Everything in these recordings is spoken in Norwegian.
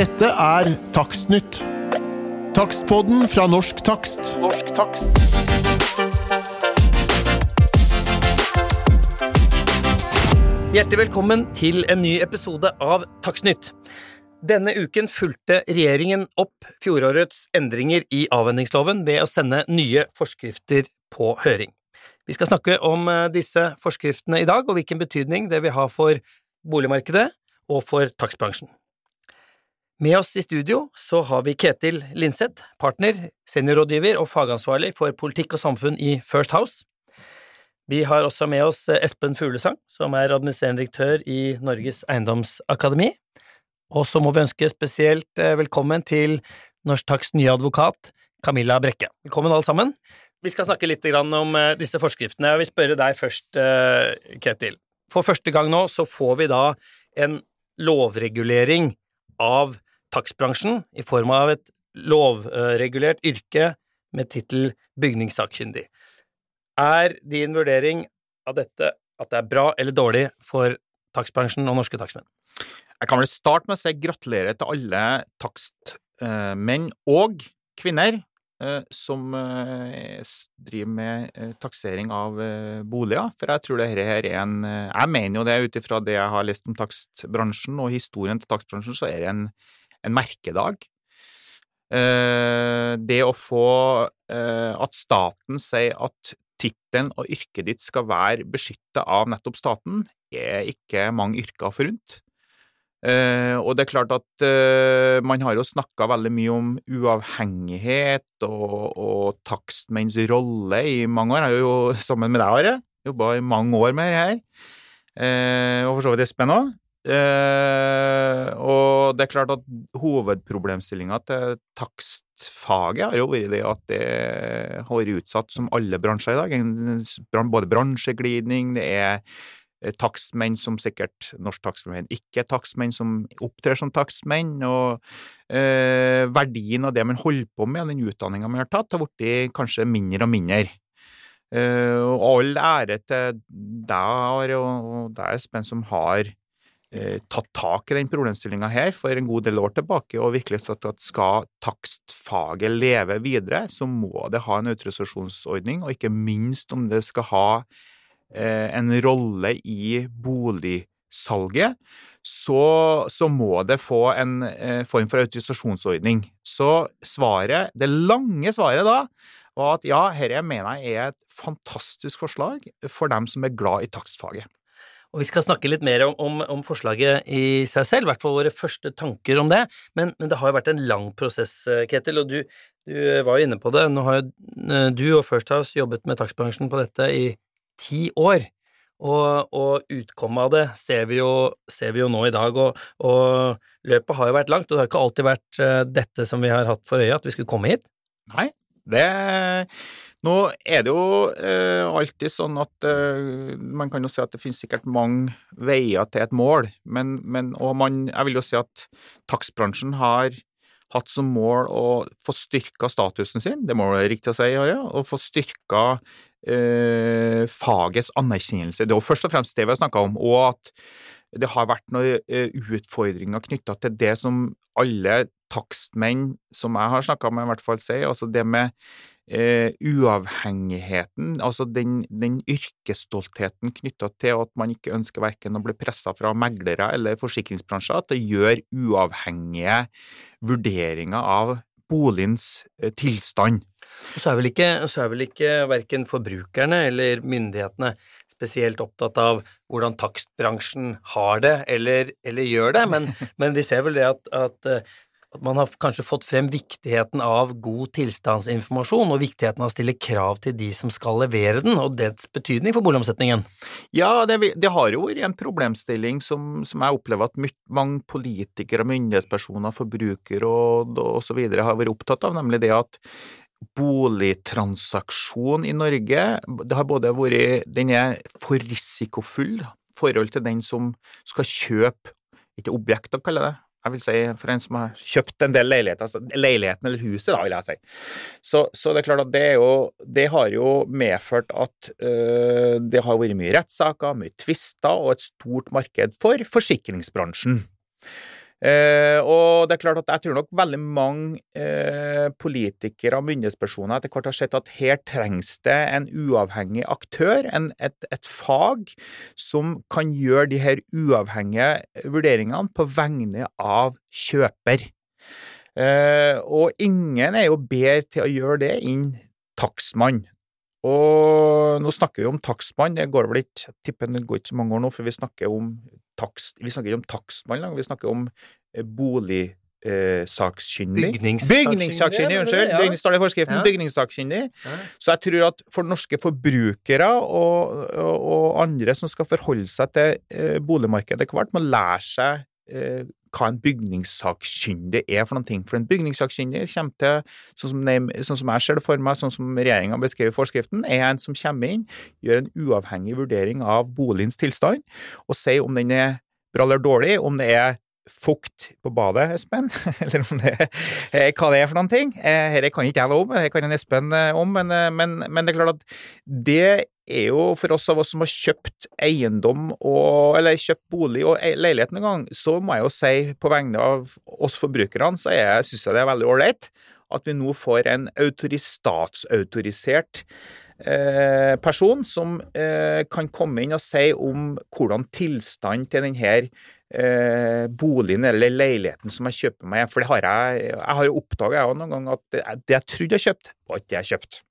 Dette er Takstnytt. Takstpodden fra Norsk Takst. Norsk takst. Hjertelig velkommen til en ny episode av Takstnytt. Denne uken fulgte regjeringen opp fjorårets endringer i avhendingsloven ved å sende nye forskrifter på høring. Vi skal snakke om eh, disse forskriftene i dag, og hvilken betydning det vil ha for boligmarkedet og for takstbransjen. Med oss i studio så har vi Ketil Linseth, partner, seniorrådgiver og fagansvarlig for politikk og samfunn i First House. Vi har også med oss eh, Espen Fuglesang, som er administrerende direktør i Norges Eiendomsakademi. Og så må vi ønske spesielt eh, velkommen til Norsk Taks nye advokat, Camilla Brekke. Velkommen alle sammen. Vi skal snakke litt om eh, disse forskriftene. Jeg vil spørre deg først, Ketil. For første gang nå så får vi da en lovregulering av takstbransjen i form av et lovregulert yrke med tittel bygningssakkyndig. Er din vurdering av dette at det er bra eller dårlig for takstbransjen og norske takstmenn? Jeg kan vel starte med å si gratulerer til alle takstmenn og -kvinner eh, som eh, driver med eh, taksering av boliger, for jeg tror det her er en Jeg mener jo det ut ifra det jeg har lest om takstbransjen og historien til takstbransjen, så er det en, en merkedag. Det å få at staten sier at tittelen og yrket ditt skal være beskyttet av nettopp staten, er ikke mange yrker forunt. Uh, og det er klart at uh, man har jo snakka veldig mye om uavhengighet og, og takstmenns rolle i mange år. Jeg er jo sammen med deg, Are. Jobba i mange år med det her. Uh, og for så vidt Espen òg. Og det er klart at hovedproblemstillinga til takstfaget har jo vært det at det har vært utsatt som alle bransjer i dag. Både bransjeglidning, det er takstmenn som sikkert norsk takstmenn ikke er takstmenn, som opptrer som takstmenn, og eh, verdien av det man holder på med, den utdanninga man har tatt, har blitt kanskje mindre og mindre. Eh, og all ære til deg og deg, Espen, som har eh, tatt tak i den problemstillinga her for en god del år tilbake, og virkelig sagt at skal takstfaget leve videre, så må det ha en autorisasjonsordning, og ikke minst om det skal ha en rolle i boligsalget, så, så, må det få en eh, form for autorisasjonsordning. Så svaret, det lange svaret da, var at ja, dette mener jeg er et fantastisk forslag for dem som er glad i takstfaget. Og Vi skal snakke litt mer om, om, om forslaget i seg selv, i hvert fall våre første tanker om det. Men, men, det har jo vært en lang prosess, Ketil, og du, du var jo inne på det. Nå har jo du og First House jobbet med takstbransjen på dette i ti år. Og, og utkommet av det ser vi, jo, ser vi jo nå i dag, og, og, løpet har jo vært langt, og det har ikke alltid vært dette som vi har hatt for øye, at vi skulle komme hit. Nei, det Nå er det jo eh, alltid sånn at eh, man kan jo si at det finnes sikkert mange veier til et mål, men, men og man, jeg vil jo si at takstbransjen har hatt som mål å få styrka statusen sin, det må det være riktig å si, Are, og få styrka eh, fagets anerkjennelse. Det er jo først og fremst det vi har snakka om, og at det har vært noen eh, utfordringer knytta til det som alle takstmenn som jeg har snakka med, i hvert fall sier, altså det med eh, uavhengigheten, altså den, den yrkesstoltheten knytta til at man ikke ønsker verken å bli pressa fra meglere eller forsikringsbransjer, at det gjør uavhengige vurderinger av boligens eh, tilstand. Og så er vel ikke, så ikke verken forbrukerne eller myndighetene spesielt opptatt av hvordan takstbransjen har det eller, eller gjør det, men, men, vi ser vel det at, at, at, man har kanskje fått frem viktigheten av god tilstandsinformasjon og viktigheten av å stille krav til de som skal levere den, og dets betydning for boligomsetningen. Ja, det, det har jo vært en problemstilling som, som jeg opplever at mange politikere, myndighetspersoner, så videre har vært opptatt av, nemlig det at boligtransaksjon i Norge, det har både vært Den er for risikofull i forhold til den som skal kjøpe Ikke objekt, kaller jeg det. Jeg vil si for en som har kjøpt en del leiligheter, altså leiligheten eller huset, da, vil jeg si. Så, så det er klart at det, jo, det har jo medført at øh, det har vært mye rettssaker, mye tvister og et stort marked for forsikringsbransjen. Eh, og det er klart at jeg tror nok veldig mange eh, politikere og myndighetspersoner etter hvert har sett at her trengs det en uavhengig aktør, en, et, et, fag, som kan gjøre de her uavhengige vurderingene på vegne av kjøper. Eh, og ingen er jo bedre til å gjøre det enn takstmann. Og nå snakker vi om takstmann, det går vel ikke, tipper det går ikke så mange år nå, for vi snakker om takst, vi snakker ikke om takstmann lenger, vi snakker om eh, bolig eh, sakkyndig. Bygningssakkyndig, unnskyld. Ja. står det i forskriften. Ja. Bygningssakkyndig. Ja. Så jeg tror at for norske forbrukere og, og, og andre som skal forholde seg til eh, boligmarkedet hvert, må lære seg eh, hva en bygningssakkyndig er for noen ting. For en bygningssakkyndig kommer til, sånn som, sånn som jeg ser det for meg, sånn som regjeringa beskriver i forskriften, er en som kommer inn, gjør en uavhengig vurdering av boligens tilstand, og sier om den er bra eller dårlig, om det er fukt på badet, Espen, eller om det er hva det er for noen ting. Eh, Dette kan ikke jeg noe om, dette kan en Espen eh, om, men, eh, men, men det er klart at det er jo for oss av oss som har kjøpt eiendom og, eller kjøpt bolig og ei- leilighet en gang, så må jeg jo si på vegne av oss forbrukerne, så syns jeg det er veldig ålreit at vi nå får en statsautorisert eh, person som eh, kan komme inn og si om hvordan tilstanden til denne eh, boligen eller leiligheten som jeg kjøper meg, for det har jeg Jeg har jo oppdaga noen gang at det, det jeg trodde jeg kjøpte, var ikke det jeg kjøpte.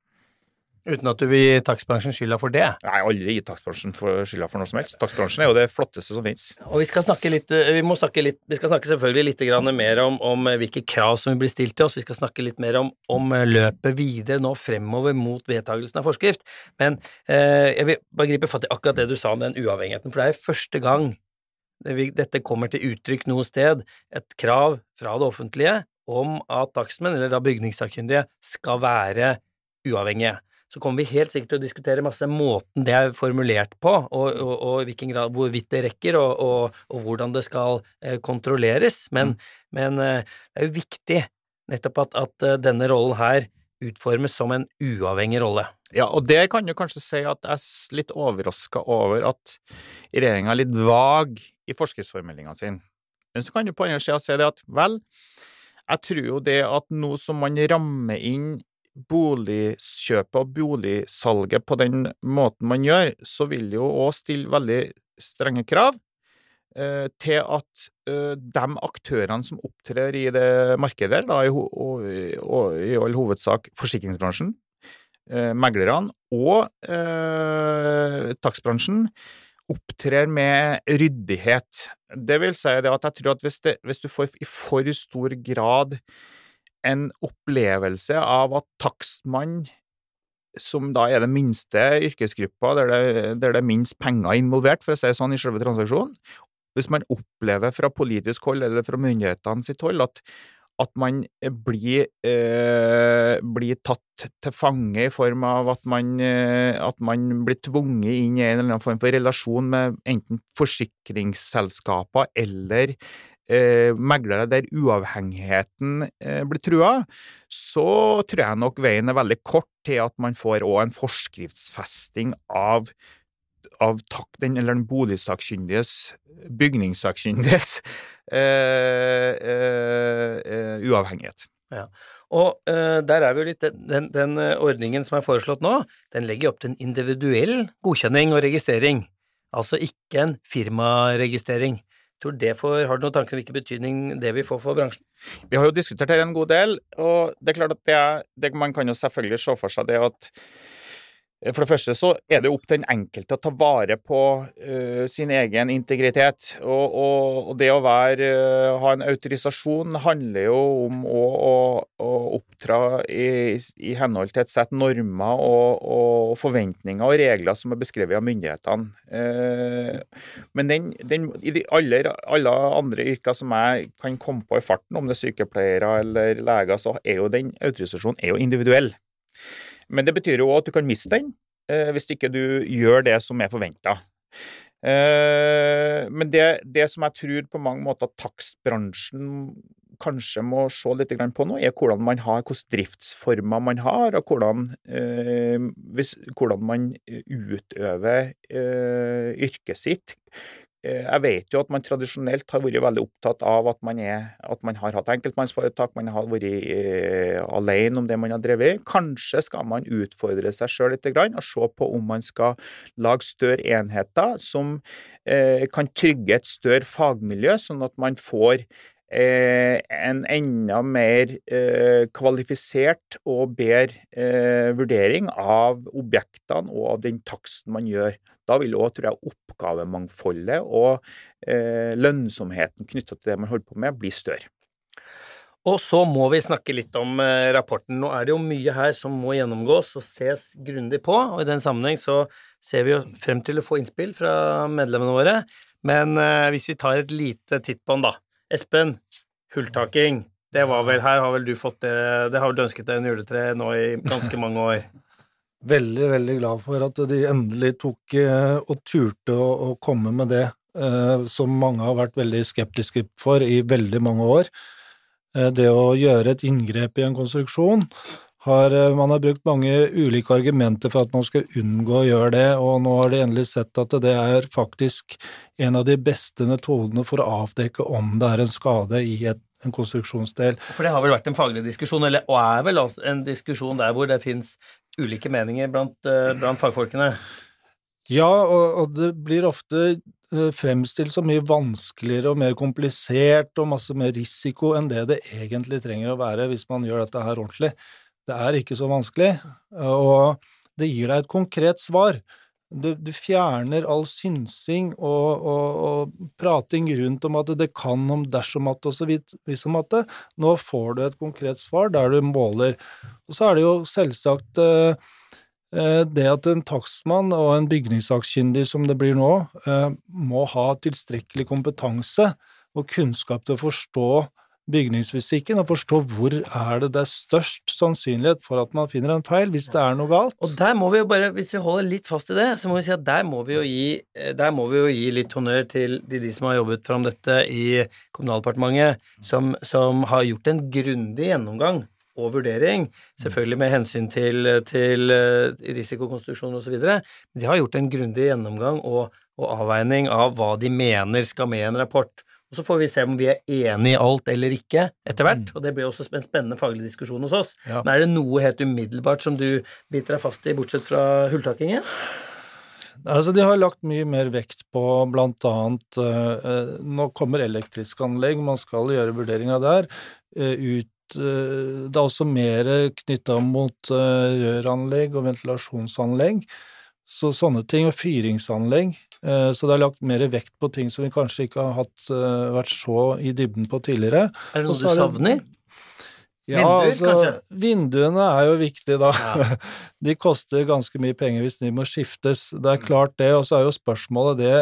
Uten at du vil gi takstbransjen skylda for det. Har aldri gi takstbransjen skylda for noe som helst. Takstbransjen er jo det flotteste som finnes. Og vi skal snakke litt, eh, vi må snakke litt, vi skal snakke selvfølgelig litt grann mer om, om hvilke krav som blir stilt til oss. Vi skal snakke litt mer om, om løpet videre nå fremover mot vedtagelsen av forskrift. Men eh, jeg vil bare gripe fatt i akkurat det du sa om den uavhengigheten, for det er første gang dette kommer til uttrykk noe sted, et krav fra det offentlige om at takstmenn, eller da bygningssakkyndige, skal være uavhengige så kommer vi helt sikkert til å diskutere masse måten det er formulert på, og, og, og hvilken grad, hvorvidt det rekker, og, og, hvordan det skal eh, kontrolleres. Men, men eh, det er jo viktig nettopp at, at eh, denne rollen her utformes som en uavhengig rolle. Ja, og det kan du kanskje si at jeg er litt overraska over at regjeringa er litt vag i forskriftsformeldinga sin. Men så kan du på andre sida si det at vel, jeg tror jo det at nå som man rammer inn boligkjøpet og boligsalget på den måten man gjør, så vil det jo òg stille veldig strenge krav eh, til at eh, de aktørene som opptrer i det markedet, da, i, og, og, i all hovedsak forsikringsbransjen, eh, meglerne og eh, takstbransjen, opptrer med ryddighet. Det vil si at jeg tror at hvis, det, hvis du får i for stor grad en opplevelse av at takstmann, som da er den minste yrkesgruppa, der det, der det er minst penger involvert, for å si det sånn, i selve transaksjonen, hvis man opplever fra politisk hold eller fra myndighetene sitt hold at, at man blir, eh, blir tatt til fange i form av at man, eh, at man blir tvunget inn i en eller annen form for relasjon med enten forsikringsselskaper eller eh, meglere der uavhengigheten eh, blir trua, så tror jeg nok veien er veldig kort til at man får òg en forskriftsfesting av av takten eller den boligsakkyndiges, bygningssakkyndiges, eh, eh, uavhengighet. uavhengighet. Og eh, der er vi jo litt den, den eh, ordningen som er foreslått nå, den legger opp til en individuell godkjenning og registrering, altså ikke en firmaregistrering. Tror det får, Har du noen tanker om hvilken betydning det vil få for bransjen? Vi har jo diskutert her en god del, og det er klart at det, det, man kan jo selvfølgelig se for seg det at for det første så er det opp til den enkelte å ta vare på uh, sin egen integritet. Og, og, og det å være, uh, ha en autorisasjon handler jo om å, å, å opptre i, i henhold til et sett normer og, og forventninger og regler som er beskrevet av myndighetene. Uh, men den, den, i de aller, alle andre yrker som jeg kan komme på i farten, om det er sykepleiere eller leger, så er jo den autorisasjonen er jo individuell. Men det betyr jo òg at du kan miste den eh, hvis ikke du gjør det som er forventa. Eh, men det, det som jeg tror på mange måter takstbransjen kanskje må se litt på nå, er hvordan man har, hvilke driftsformer man har, og hvordan, eh, hvordan man utøver yrket sitt. Eh, jeg vet jo at man tradisjonelt har vært veldig opptatt av at man, er, at man har hatt enkeltmannsforetak, man har vært eh, alene om det man har drevet. Kanskje skal man utfordre seg sjøl litt og se på om man skal lage større enheter som eh, kan trygge et større fagmiljø, sånn at man får Eh, en enda mer eh, kvalifisert og bedre eh, vurdering av objektene og av den taksten man gjør. Da vil òg, tror jeg, oppgavemangfoldet og lønnsomheten knytta til det man holder på med, bli større. Og så må vi snakke litt om rapporten. Nå er det jo mye her som må gjennomgås og ses grundig på, og i den sammenheng så ser vi jo frem til å få innspill fra medlemmene våre. Men hvis vi tar et lite titt på den, da. Espen, hulltaking. Det var vel her, har vel du fått det Det har vel du ønsket deg en juletre nå i ganske mange år? Veldig, veldig glad for at de endelig tok eh, og turte å, å komme med det, eh, som mange har vært veldig skeptiske for i veldig mange år. Eh, det å gjøre et inngrep i en konstruksjon har Man har brukt mange ulike argumenter for at man skal unngå å gjøre det, og nå har de endelig sett at det er faktisk en av de beste metodene for å avdekke om det er en skade i et, en konstruksjonsdel. For det har vel vært en faglig diskusjon, eller, og er vel en diskusjon der hvor det finnes ulike meninger blant, eh, blant fagfolkene? Ja, og, og det blir ofte eh, fremstilt så mye vanskeligere og mer komplisert og masse mer risiko enn det det egentlig trenger å være hvis man gjør dette her ordentlig. Det er ikke så vanskelig, og det gir deg et konkret svar. Du, du fjerner all synsing og, og, og, prating rundt om at det kan om dersom at og så vidt hvis om at. Nå får du et konkret svar der du måler. Og så er det jo selvsagt eh, eh det at en takstmann og en bygningssakkyndig, som det blir nå, eh, må ha tilstrekkelig kompetanse og kunnskap til å forstå bygningsfysikken og forstå hvor er det det er størst sannsynlighet for at man finner en feil, hvis det er noe galt. Og der må vi jo bare, hvis vi holder litt fast i det, så må vi si at der må vi jo gi, vi jo gi litt honnør til de, de, som har jobbet fram dette i Kommunaldepartementet, som, som har gjort en grundig gjennomgang og vurdering, selvfølgelig med hensyn til, til uh, risikokonstruksjon osv., men de har gjort en grundig gjennomgang og, og avveining av hva de mener skal med en rapport. Og Så får vi se om vi er enig i alt eller ikke etter hvert, mm. og det blir også en spennende faglig diskusjon hos oss. Ja. Men er det noe helt umiddelbart som du biter deg fast i, bortsett fra hulltakingen? Altså, de har lagt mye mer vekt på blant annet uh, Nå kommer elektriske anlegg, man skal gjøre vurderinger der. Uh, ut, uh, det er også mer knytta mot røranlegg og ventilasjonsanlegg. Så sånne ting, og fyringsanlegg. Eh, så det er lagt mer vekt på ting som vi kanskje ikke har hatt, eh, vært så i dybden på tidligere. Er det noe du savner? Ja, Vinduer, altså, kanskje? Vinduene er jo viktige, da. Ja. De koster ganske mye penger hvis de må skiftes. Det er klart det, og så er jo spørsmålet det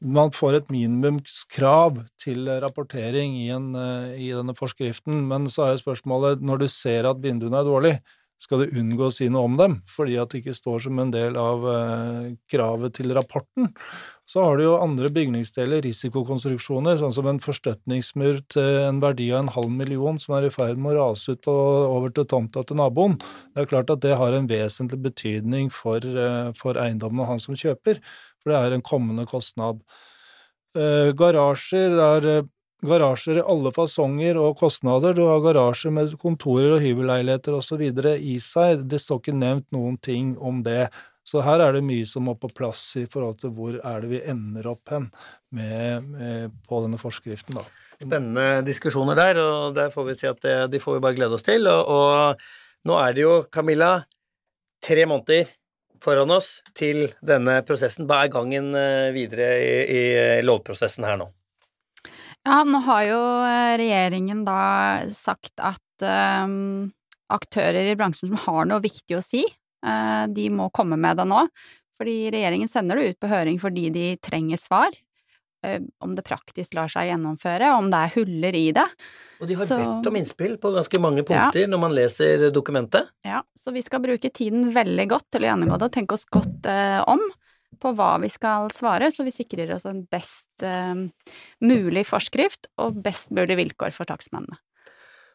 Man får et minimumskrav til rapportering i, en, eh, i denne forskriften, men så er jo spørsmålet, når du ser at vinduene er dårlige, skal det unngå å si noe om dem, fordi at det ikke står som en del av eh, kravet til rapporten. Så har du jo andre bygningsdeler, risikokonstruksjoner, sånn som en forstøtningsmur til en verdi av en halv million som er i ferd med å rase ut og over til tomta til naboen. Det er klart at det har en vesentlig betydning for, eh, for eiendommen og han som kjøper, for det er en kommende kostnad. Eh, garasjer er eh, garasjer i alle fasonger og kostnader. Du har garasjer med kontorer og hybelleiligheter osv. i seg. Det står ikke nevnt noen ting om det. Så her er det mye som må på plass i forhold til hvor er det vi ender opp hen med, med, på denne forskriften, da. Spennende diskusjoner der, og der får vi si at det, de får vi bare glede oss til. Og, og nå er det jo, Camilla, tre måneder foran oss til denne prosessen. Hva er gangen eh, videre i, i lovprosessen her nå? Ja, nå har jo eh, regjeringen da sagt at um, aktører i bransjen som har noe viktig å si, uh, de må komme med det nå. Fordi regjeringen sender det ut på høring fordi de trenger svar. Uh, om det praktisk lar seg gjennomføre, om det er huller i det. Og de har så, bedt om innspill på ganske mange punkter ja. når man leser dokumentet. Ja, så vi skal bruke tiden veldig godt til å gjennomgå det og tenke oss godt uh, om på hva vi skal svare, så vi sikrer oss en best eh, mulig forskrift og best mulig vilkår for takstmennene.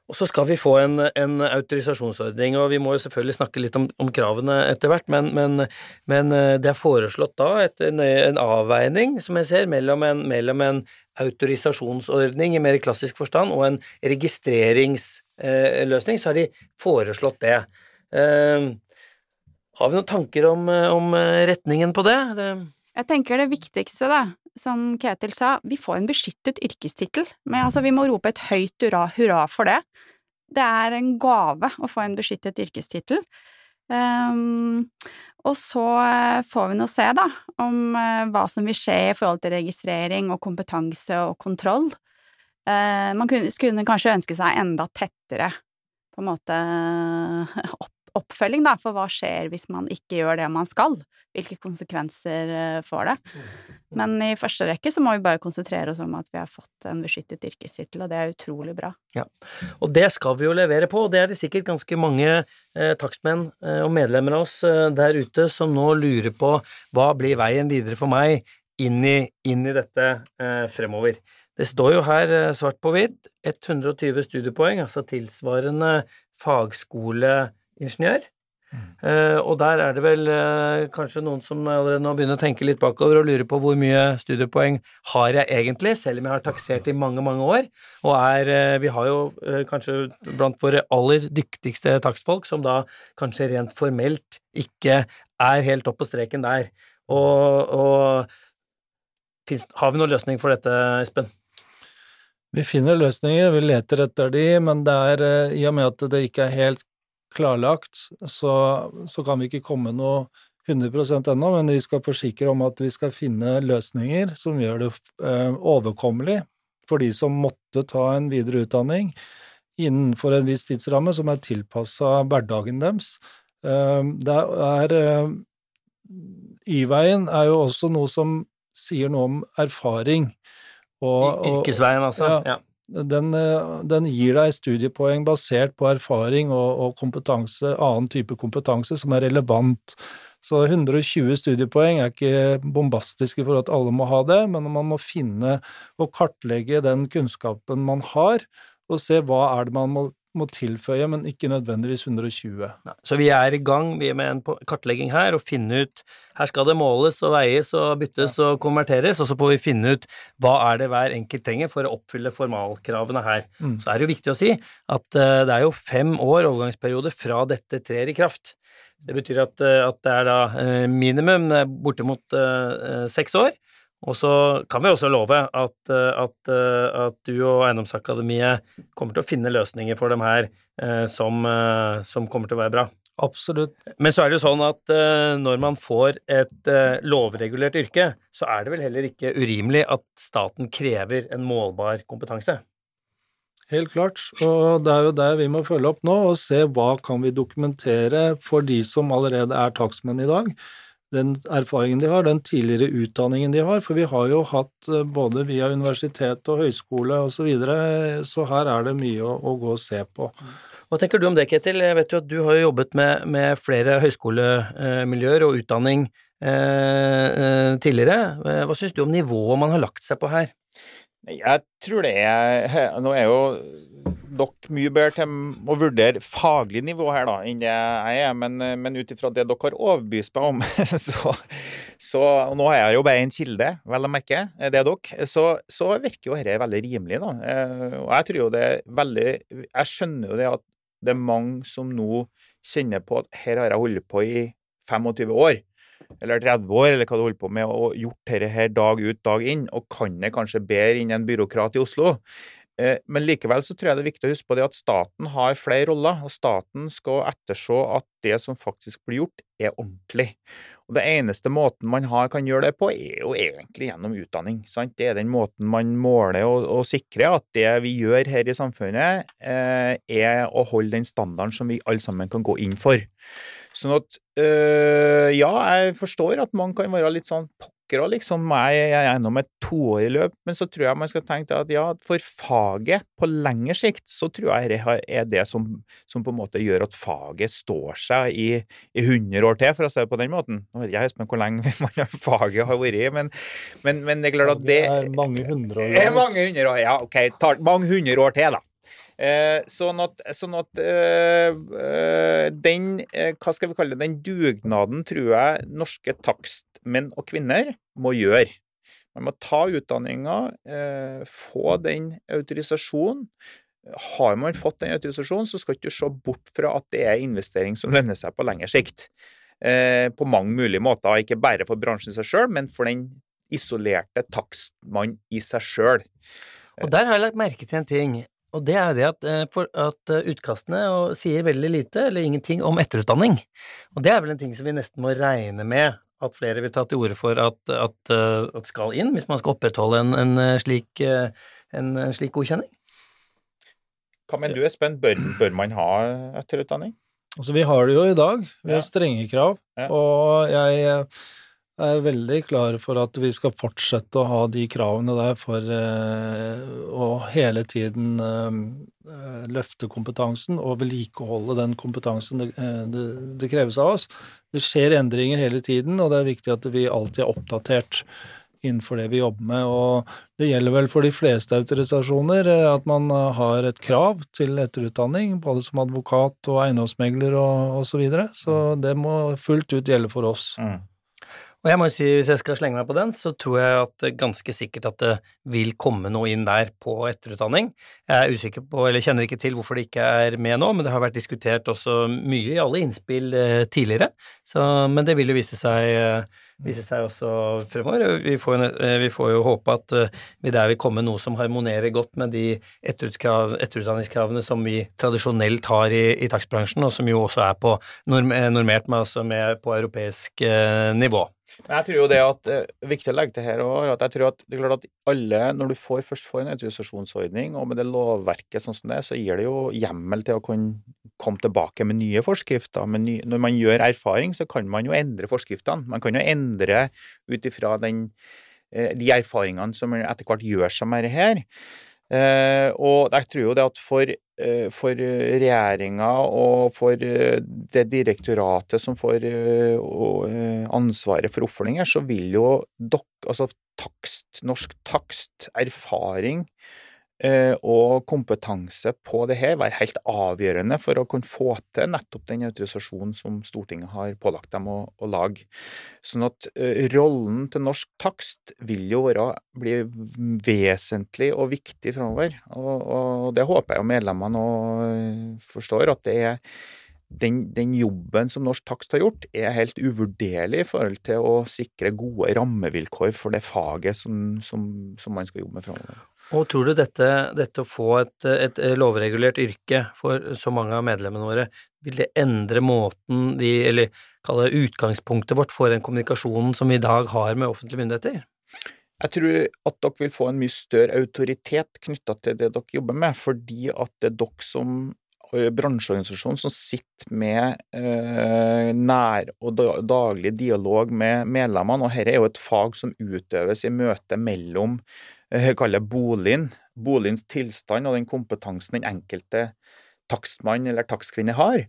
Og så skal vi få en, en, autorisasjonsordning, og vi må jo selvfølgelig snakke litt om, om kravene etter hvert, men, men, men, eh, det er foreslått da etter en avveining, som jeg ser, mellom en, mellom en autorisasjonsordning i mer klassisk forstand og en registreringsløsning, så har de foreslått det. Eh, har vi noen tanker om, om retningen på det? det jeg tenker det viktigste, da, som Ketil sa, vi får en beskyttet yrkestittel. Men altså, vi må rope et høyt hurra, hurra for det. Det er en gave å få en beskyttet yrkestittel. Um, og så eh, får vi nå se, da, om hva som vil skje i forhold til registrering og kompetanse og kontroll. Uh, man kunne, skulle kanskje ønske seg enda tettere, på en måte, oppfølging, da, for hva skjer hvis man ikke gjør det man skal? Hvilke konsekvenser eh, får det? Men i første rekke så må vi bare konsentrere oss om at vi har fått en beskyttet yrkestittel, og det er utrolig bra. Ja, og det skal vi jo levere på, og det er det sikkert ganske mange eh, takstmenn eh, og medlemmer av oss eh, der ute som nå lurer på hva blir veien videre for meg inn i, inn i dette eh, fremover. Det står jo her eh, svart på hvitt 120 studiepoeng, altså tilsvarende fagskole ingeniør. Uh, og der er det vel uh, kanskje noen som allerede nå begynner å tenke litt bakover og lurer på hvor mye studiepoeng har jeg egentlig, selv om jeg har taksert i mange, mange år. Og er uh, Vi har jo kanskje blant våre aller dyktigste takstfolk som da kanskje rent formelt ikke er helt opp på streken der. Og, og finnes, har vi noen løsning for dette, Espen? Vi finner løsninger, vi leter etter de, men det er i og med at det ikke er helt klarlagt, så, så kan vi ikke komme noe 100% ennå, men vi skal forsikre om at vi skal finne løsninger som gjør det eh, overkommelig for de som måtte ta en videre utdanning innenfor en viss tidsramme som er tilpassa hverdagen deres. Eh, det er eh, Y-veien er jo også noe som sier noe om erfaring. Og, Yrkesveien, altså? Ja. ja den, eh, den, gir deg studiepoeng basert på erfaring og, og, kompetanse, annen type kompetanse som er relevant. Så 120 studiepoeng er ikke bombastiske for at alle må ha det, men man må finne og kartlegge den kunnskapen man har, og se hva er det man må må tilføye, men ikke nødvendigvis 120. Nei, så vi er i gang vi er med en kartlegging her, og finne ut Her skal det måles og veies og byttes ja. og konverteres, og så får vi finne ut hva er det hver enkelt trenger for å oppfylle formalkravene her. Mm. Så er det jo viktig å si at uh, det er jo fem år overgangsperiode fra dette trer i kraft. Det betyr at, uh, at det er da uh, minimum bortimot seks år. Og så kan vi også love at, eh, at, eh, at du og Eiendomsakademiet kommer til å finne løsninger for dem her eh, som, som, kommer til å være bra. Absolutt. Men så er det jo sånn at når man får et lovregulert yrke, så er det vel heller ikke urimelig at staten krever en målbar kompetanse? Helt klart, og det er jo der vi må følge opp nå og se hva kan vi dokumentere for de som allerede er takstmenn i dag den erfaringen de har, den tidligere utdanningen de har. For vi har jo hatt eh, både via universitet og høyskole osv., så, videre, så her er det mye å, å, gå og se på. Hva tenker du om det, Ketil? Jeg vet jo at du har jobbet med, med flere høyskolemiljøer og utdanning eh, eh tidligere. Hva syns du om nivået man har lagt seg på her? Jeg tror det er Nå er jo dere mye bedre til å vurdere faglig nivå her da, enn det jeg er. Men, men ut ifra det dere har overbevist meg om, så, så Nå er jeg jo bare en kilde, vel å merke, det er dere. Så, så virker jo dette veldig rimelig. da. Eh, og jeg tror jo det er veldig Jeg skjønner jo det at det er mange som nå kjenner på at her har jeg holdt på i 25 år eller 30 år, eller hva du holder på med, og gjort dette her dag ut, dag inn, og kan det kanskje bedre enn en byråkrat i Oslo. Eh, men likevel så tror jeg det er viktig å huske på det at staten har flere roller, og staten skal etterse at det som faktisk blir gjort, er ordentlig. Og Det eneste måten man har, kan gjøre det på, er jo egentlig gjennom utdanning. Sant? Det er den måten man måler og, og sikrer at det vi gjør her i samfunnet, eh, er å holde den standarden som vi alle sammen kan gå inn for. Sånn at øh, ja, jeg forstår at man kan være litt sånn pokker òg, liksom jeg er gjennom et toårig løp, men så tror jeg man skal tenke at ja, for faget på lengre sikt, så tror jeg det er det som, som på en måte gjør at faget står seg i, i 100 år til, for å si det på den måten. Nå vet jeg ikke hvor lenge faget har vært, men, men, men det er klart at det er mange hundre år. Er mange hundre år, ja, ok. Tar mange hundre år til, da. Eh, sånn at, sånn at øh, øh, den Hva skal vi kalle det? Den dugnaden tror jeg norske takstmenn og -kvinner må gjøre. Man må ta utdanninga, få den autorisasjonen. Har man fått den autorisasjonen, så skal du ikke se bort fra at det er investering som lønner seg på lengre sikt. På mange mulige måter, ikke bare for bransjen seg sjøl, men for den isolerte takstmann i seg sjøl. Og der har jeg lagt merke til en ting. Og det er det at, for, at eh, utkastene sier veldig lite eller ingenting om etterutdanning. Og det er vel en ting som vi nesten må regne med at flere vil ta til orde for at, at, eh, at skal inn, hvis man skal opprettholde en, en, slik, en, en slik, godkjenning? Hva mener du, Espen, bør, bør man ha etterutdanning? Altså, vi har det jo i dag. Vi har strenge krav. Ja. Og jeg er veldig klar for at vi skal fortsette å ha de kravene der for eh, å hele tiden eh, eh, løfte kompetansen og vedlikeholde den kompetansen det, det, kreves av oss. Det skjer endringer hele tiden, og det er viktig at vi alltid er oppdatert innenfor det vi jobber med. Og det gjelder vel for de fleste autorisasjoner at man har et krav til etterutdanning, både som advokat og eiendomsmegler og osv. Så, videre. så det må fullt ut gjelde for oss. Mm. Og jeg må jo si, hvis jeg skal slenge meg på den, så tror jeg at ganske sikkert at det vil komme noe inn der på etterutdanning. Jeg er usikker på, eller kjenner ikke til hvorfor det ikke er med nå, men det har vært diskutert også mye i alle innspill eh, tidligere. Så, men det vil jo vise seg, eh, vise seg også fremover. Vi får, jo, eh, vi får jo håpe at vi der vil komme noe som harmonerer godt med de etterutdanningskravene som vi tradisjonelt har i, i takstbransjen, og som jo også er på normert med, altså med på europeisk nivå. Jeg tror jo det at eh, er viktig å legge til her også, at jeg tror at det er klart at alle, når du får, først får en autorisasjonsordning, og med det lovverket sånn som det så gir det jo hjemmel til å kunne komme tilbake med nye forskrifter. Men ny, når man gjør erfaring, så kan man jo endre forskriftene. Man kan jo endre ut ifra eh, de erfaringene som etter hvert gjør seg med det her. Eh, og jeg tror jo det at for, eh, for regjeringa og for det direktoratet som får ansvaret for oppfølginger, så vil jo dok, altså takst, norsk takst, erfaring Eh, og kompetanse på det her være helt avgjørende for å kunne få til nettopp den autorisasjonen som Stortinget har pålagt dem å, å lage. Sånn at uh, rollen til norsk takst vil jo være, bli vesentlig og viktig framover. Og, og, det håper jeg jo medlemmene nå eh, forstår, at det er den, den, jobben som Norsk Takst har gjort, er helt uvurderlig i forhold til å sikre gode rammevilkår for det faget som, som, som man skal jobbe med framover. Og tror du dette, dette å få et, et, lovregulert yrke for så mange av medlemmene våre, vil det endre måten vi, eller kalle det utgangspunktet vårt for den kommunikasjonen som vi i dag har med offentlige myndigheter? Jeg tror at dere vil få en mye større autoritet knytta til det dere jobber med, fordi at det er dere som bransjeorganisasjon som sitter med eh, nær og daglig dialog med medlemmene. og Dette er jo et fag som utøves i møte mellom jeg eh, kaller boligen, boligens tilstand og den kompetansen den enkelte takstmann eller takstkvinne har.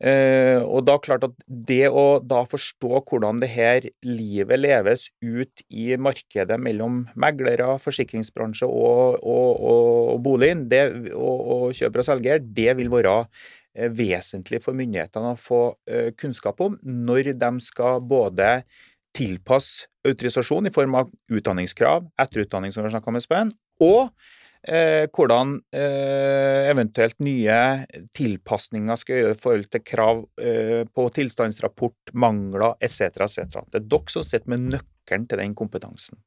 Uh, og da klart at det å da forstå hvordan det her livet leves ut i markedet mellom meglere, forsikringsbransje og, og, og boligen, det, og, og, kjøper og selger, det vil være uh, vesentlig for myndighetene å få uh, kunnskap om når de skal både tilpasse autorisasjon i form av utdanningskrav, etterutdanning som vi har snakka om Spen, og eh, hvordan eh, eventuelt nye tilpasninger skal gjøre i forhold til krav eh, på tilstandsrapport, mangler etc. etc. Det er dere som sitter med nøkkelen til den kompetansen.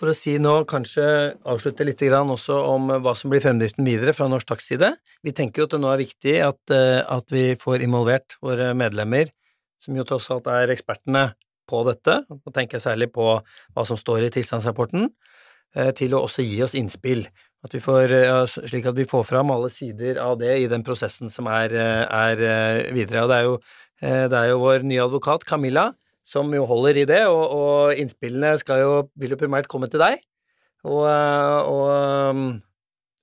For å si nå, kanskje avslutte litt også om hva som blir fremdriften videre fra norsk takkside. Vi tenker jo at det nå er viktig at, eh, at vi får involvert våre medlemmer, som jo tross alt er ekspertene på dette, og tenker særlig på hva som står i tilstandsrapporten, til å også gi oss innspill, at får, slik at vi får fram alle sider av det i den prosessen som er, eh, er eh, videre. Og det er, jo, det er, jo, vår nye advokat Camilla som jo holder i det, og, og innspillene jo, vil jo primært komme til deg. Og, og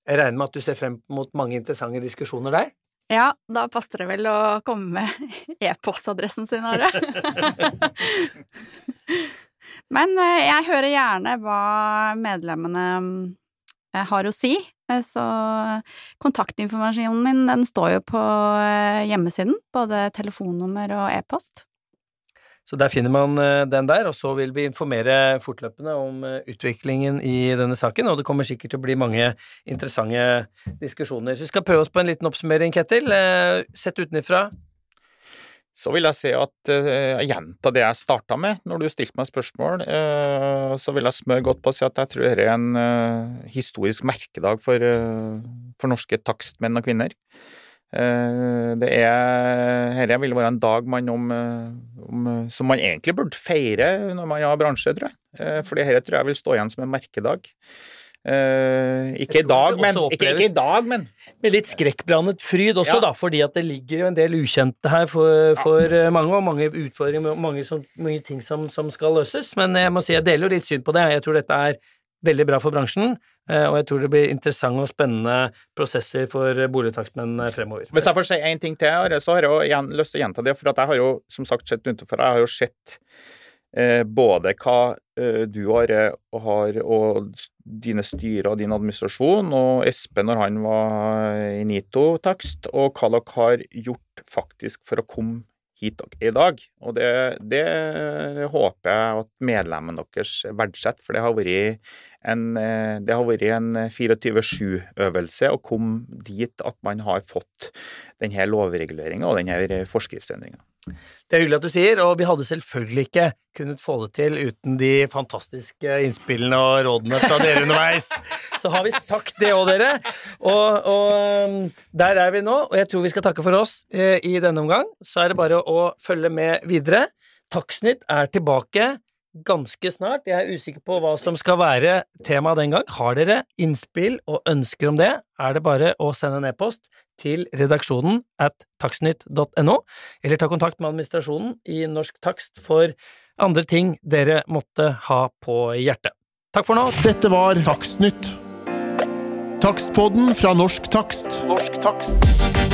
jeg regner med at du ser frem mot mange interessante diskusjoner der? Ja, da passer det vel å komme med e-postadressen sin, Are. Men eh, jeg hører gjerne hva medlemmene eh, har å si. Så kontaktinformasjonen min den står jo på hjemmesiden, både telefonnummer og e-post. Så der finner man eh, den der, og så vil vi informere fortløpende om eh, utviklingen i denne saken, og det kommer sikkert til å bli mange interessante diskusjoner. Så vi skal prøve oss på en liten oppsummering, Ketil. Eh, sett utenfra. Så vil jeg si at jeg gjentar det jeg starta med når du stilte meg spørsmål. Så vil jeg smøre godt på å si at jeg tror dette er en historisk merkedag for, for norske takstmenn og -kvinner. Eh, det er Dette vil være en dag man om, eh, om, som man egentlig burde feire når man har bransje, tror jeg. Eh, for dette tror jeg vil stå igjen som en merkedag. Ikke, i dag, men, ikke, ikke i dag, men Med litt skrekkblandet fryd også, ja. da, fordi at det ligger jo en del ukjente her for, for ja. mange, og mange utfordringer, mange, mange ting som, som, skal løses. Men jeg må si jeg deler jo litt syn på det. Jeg tror dette er veldig bra for bransjen, eh, og jeg tror det blir interessante og spennende prosesser for boligtakstmenn fremover. Hvis jeg får si én ting til, så har jeg igjen lyst til å gjenta det, for jeg har jo som sagt sett utenfor, jeg har jo sett eh, både hva eh, du har, og, har, og dine styrer og din administrasjon, og Espen når han var i NITO takst, og hva dere har gjort faktisk for å komme hit i dag. Og det, det håper jeg at medlemmene deres verdsetter, for det har vært en, det har vært en 24-7-øvelse å komme dit at man har fått denne lovreguleringa og denne forskriftsendringa. Det er hyggelig at du sier, og vi hadde selvfølgelig ikke kunnet få det til uten de fantastiske innspillene og rådene fra dere underveis. Så har vi sagt det òg, dere. Og, og, um, der er vi nå, og jeg tror vi skal takke for oss eh, i denne omgang. Så er det bare å følge med videre. Takksnytt er tilbake ganske snart. Jeg er usikker på hva som skal være temaet den gang. Har dere innspill og ønsker om det, er det bare å sende en e-post til redaksjonen at takstnytt.no, eller ta kontakt med administrasjonen i Norsk Takst for andre ting dere måtte ha på hjertet. Takk for nå. Dette var Takstnytt. Takstpodden fra Norsk Takst. Norsk Takst.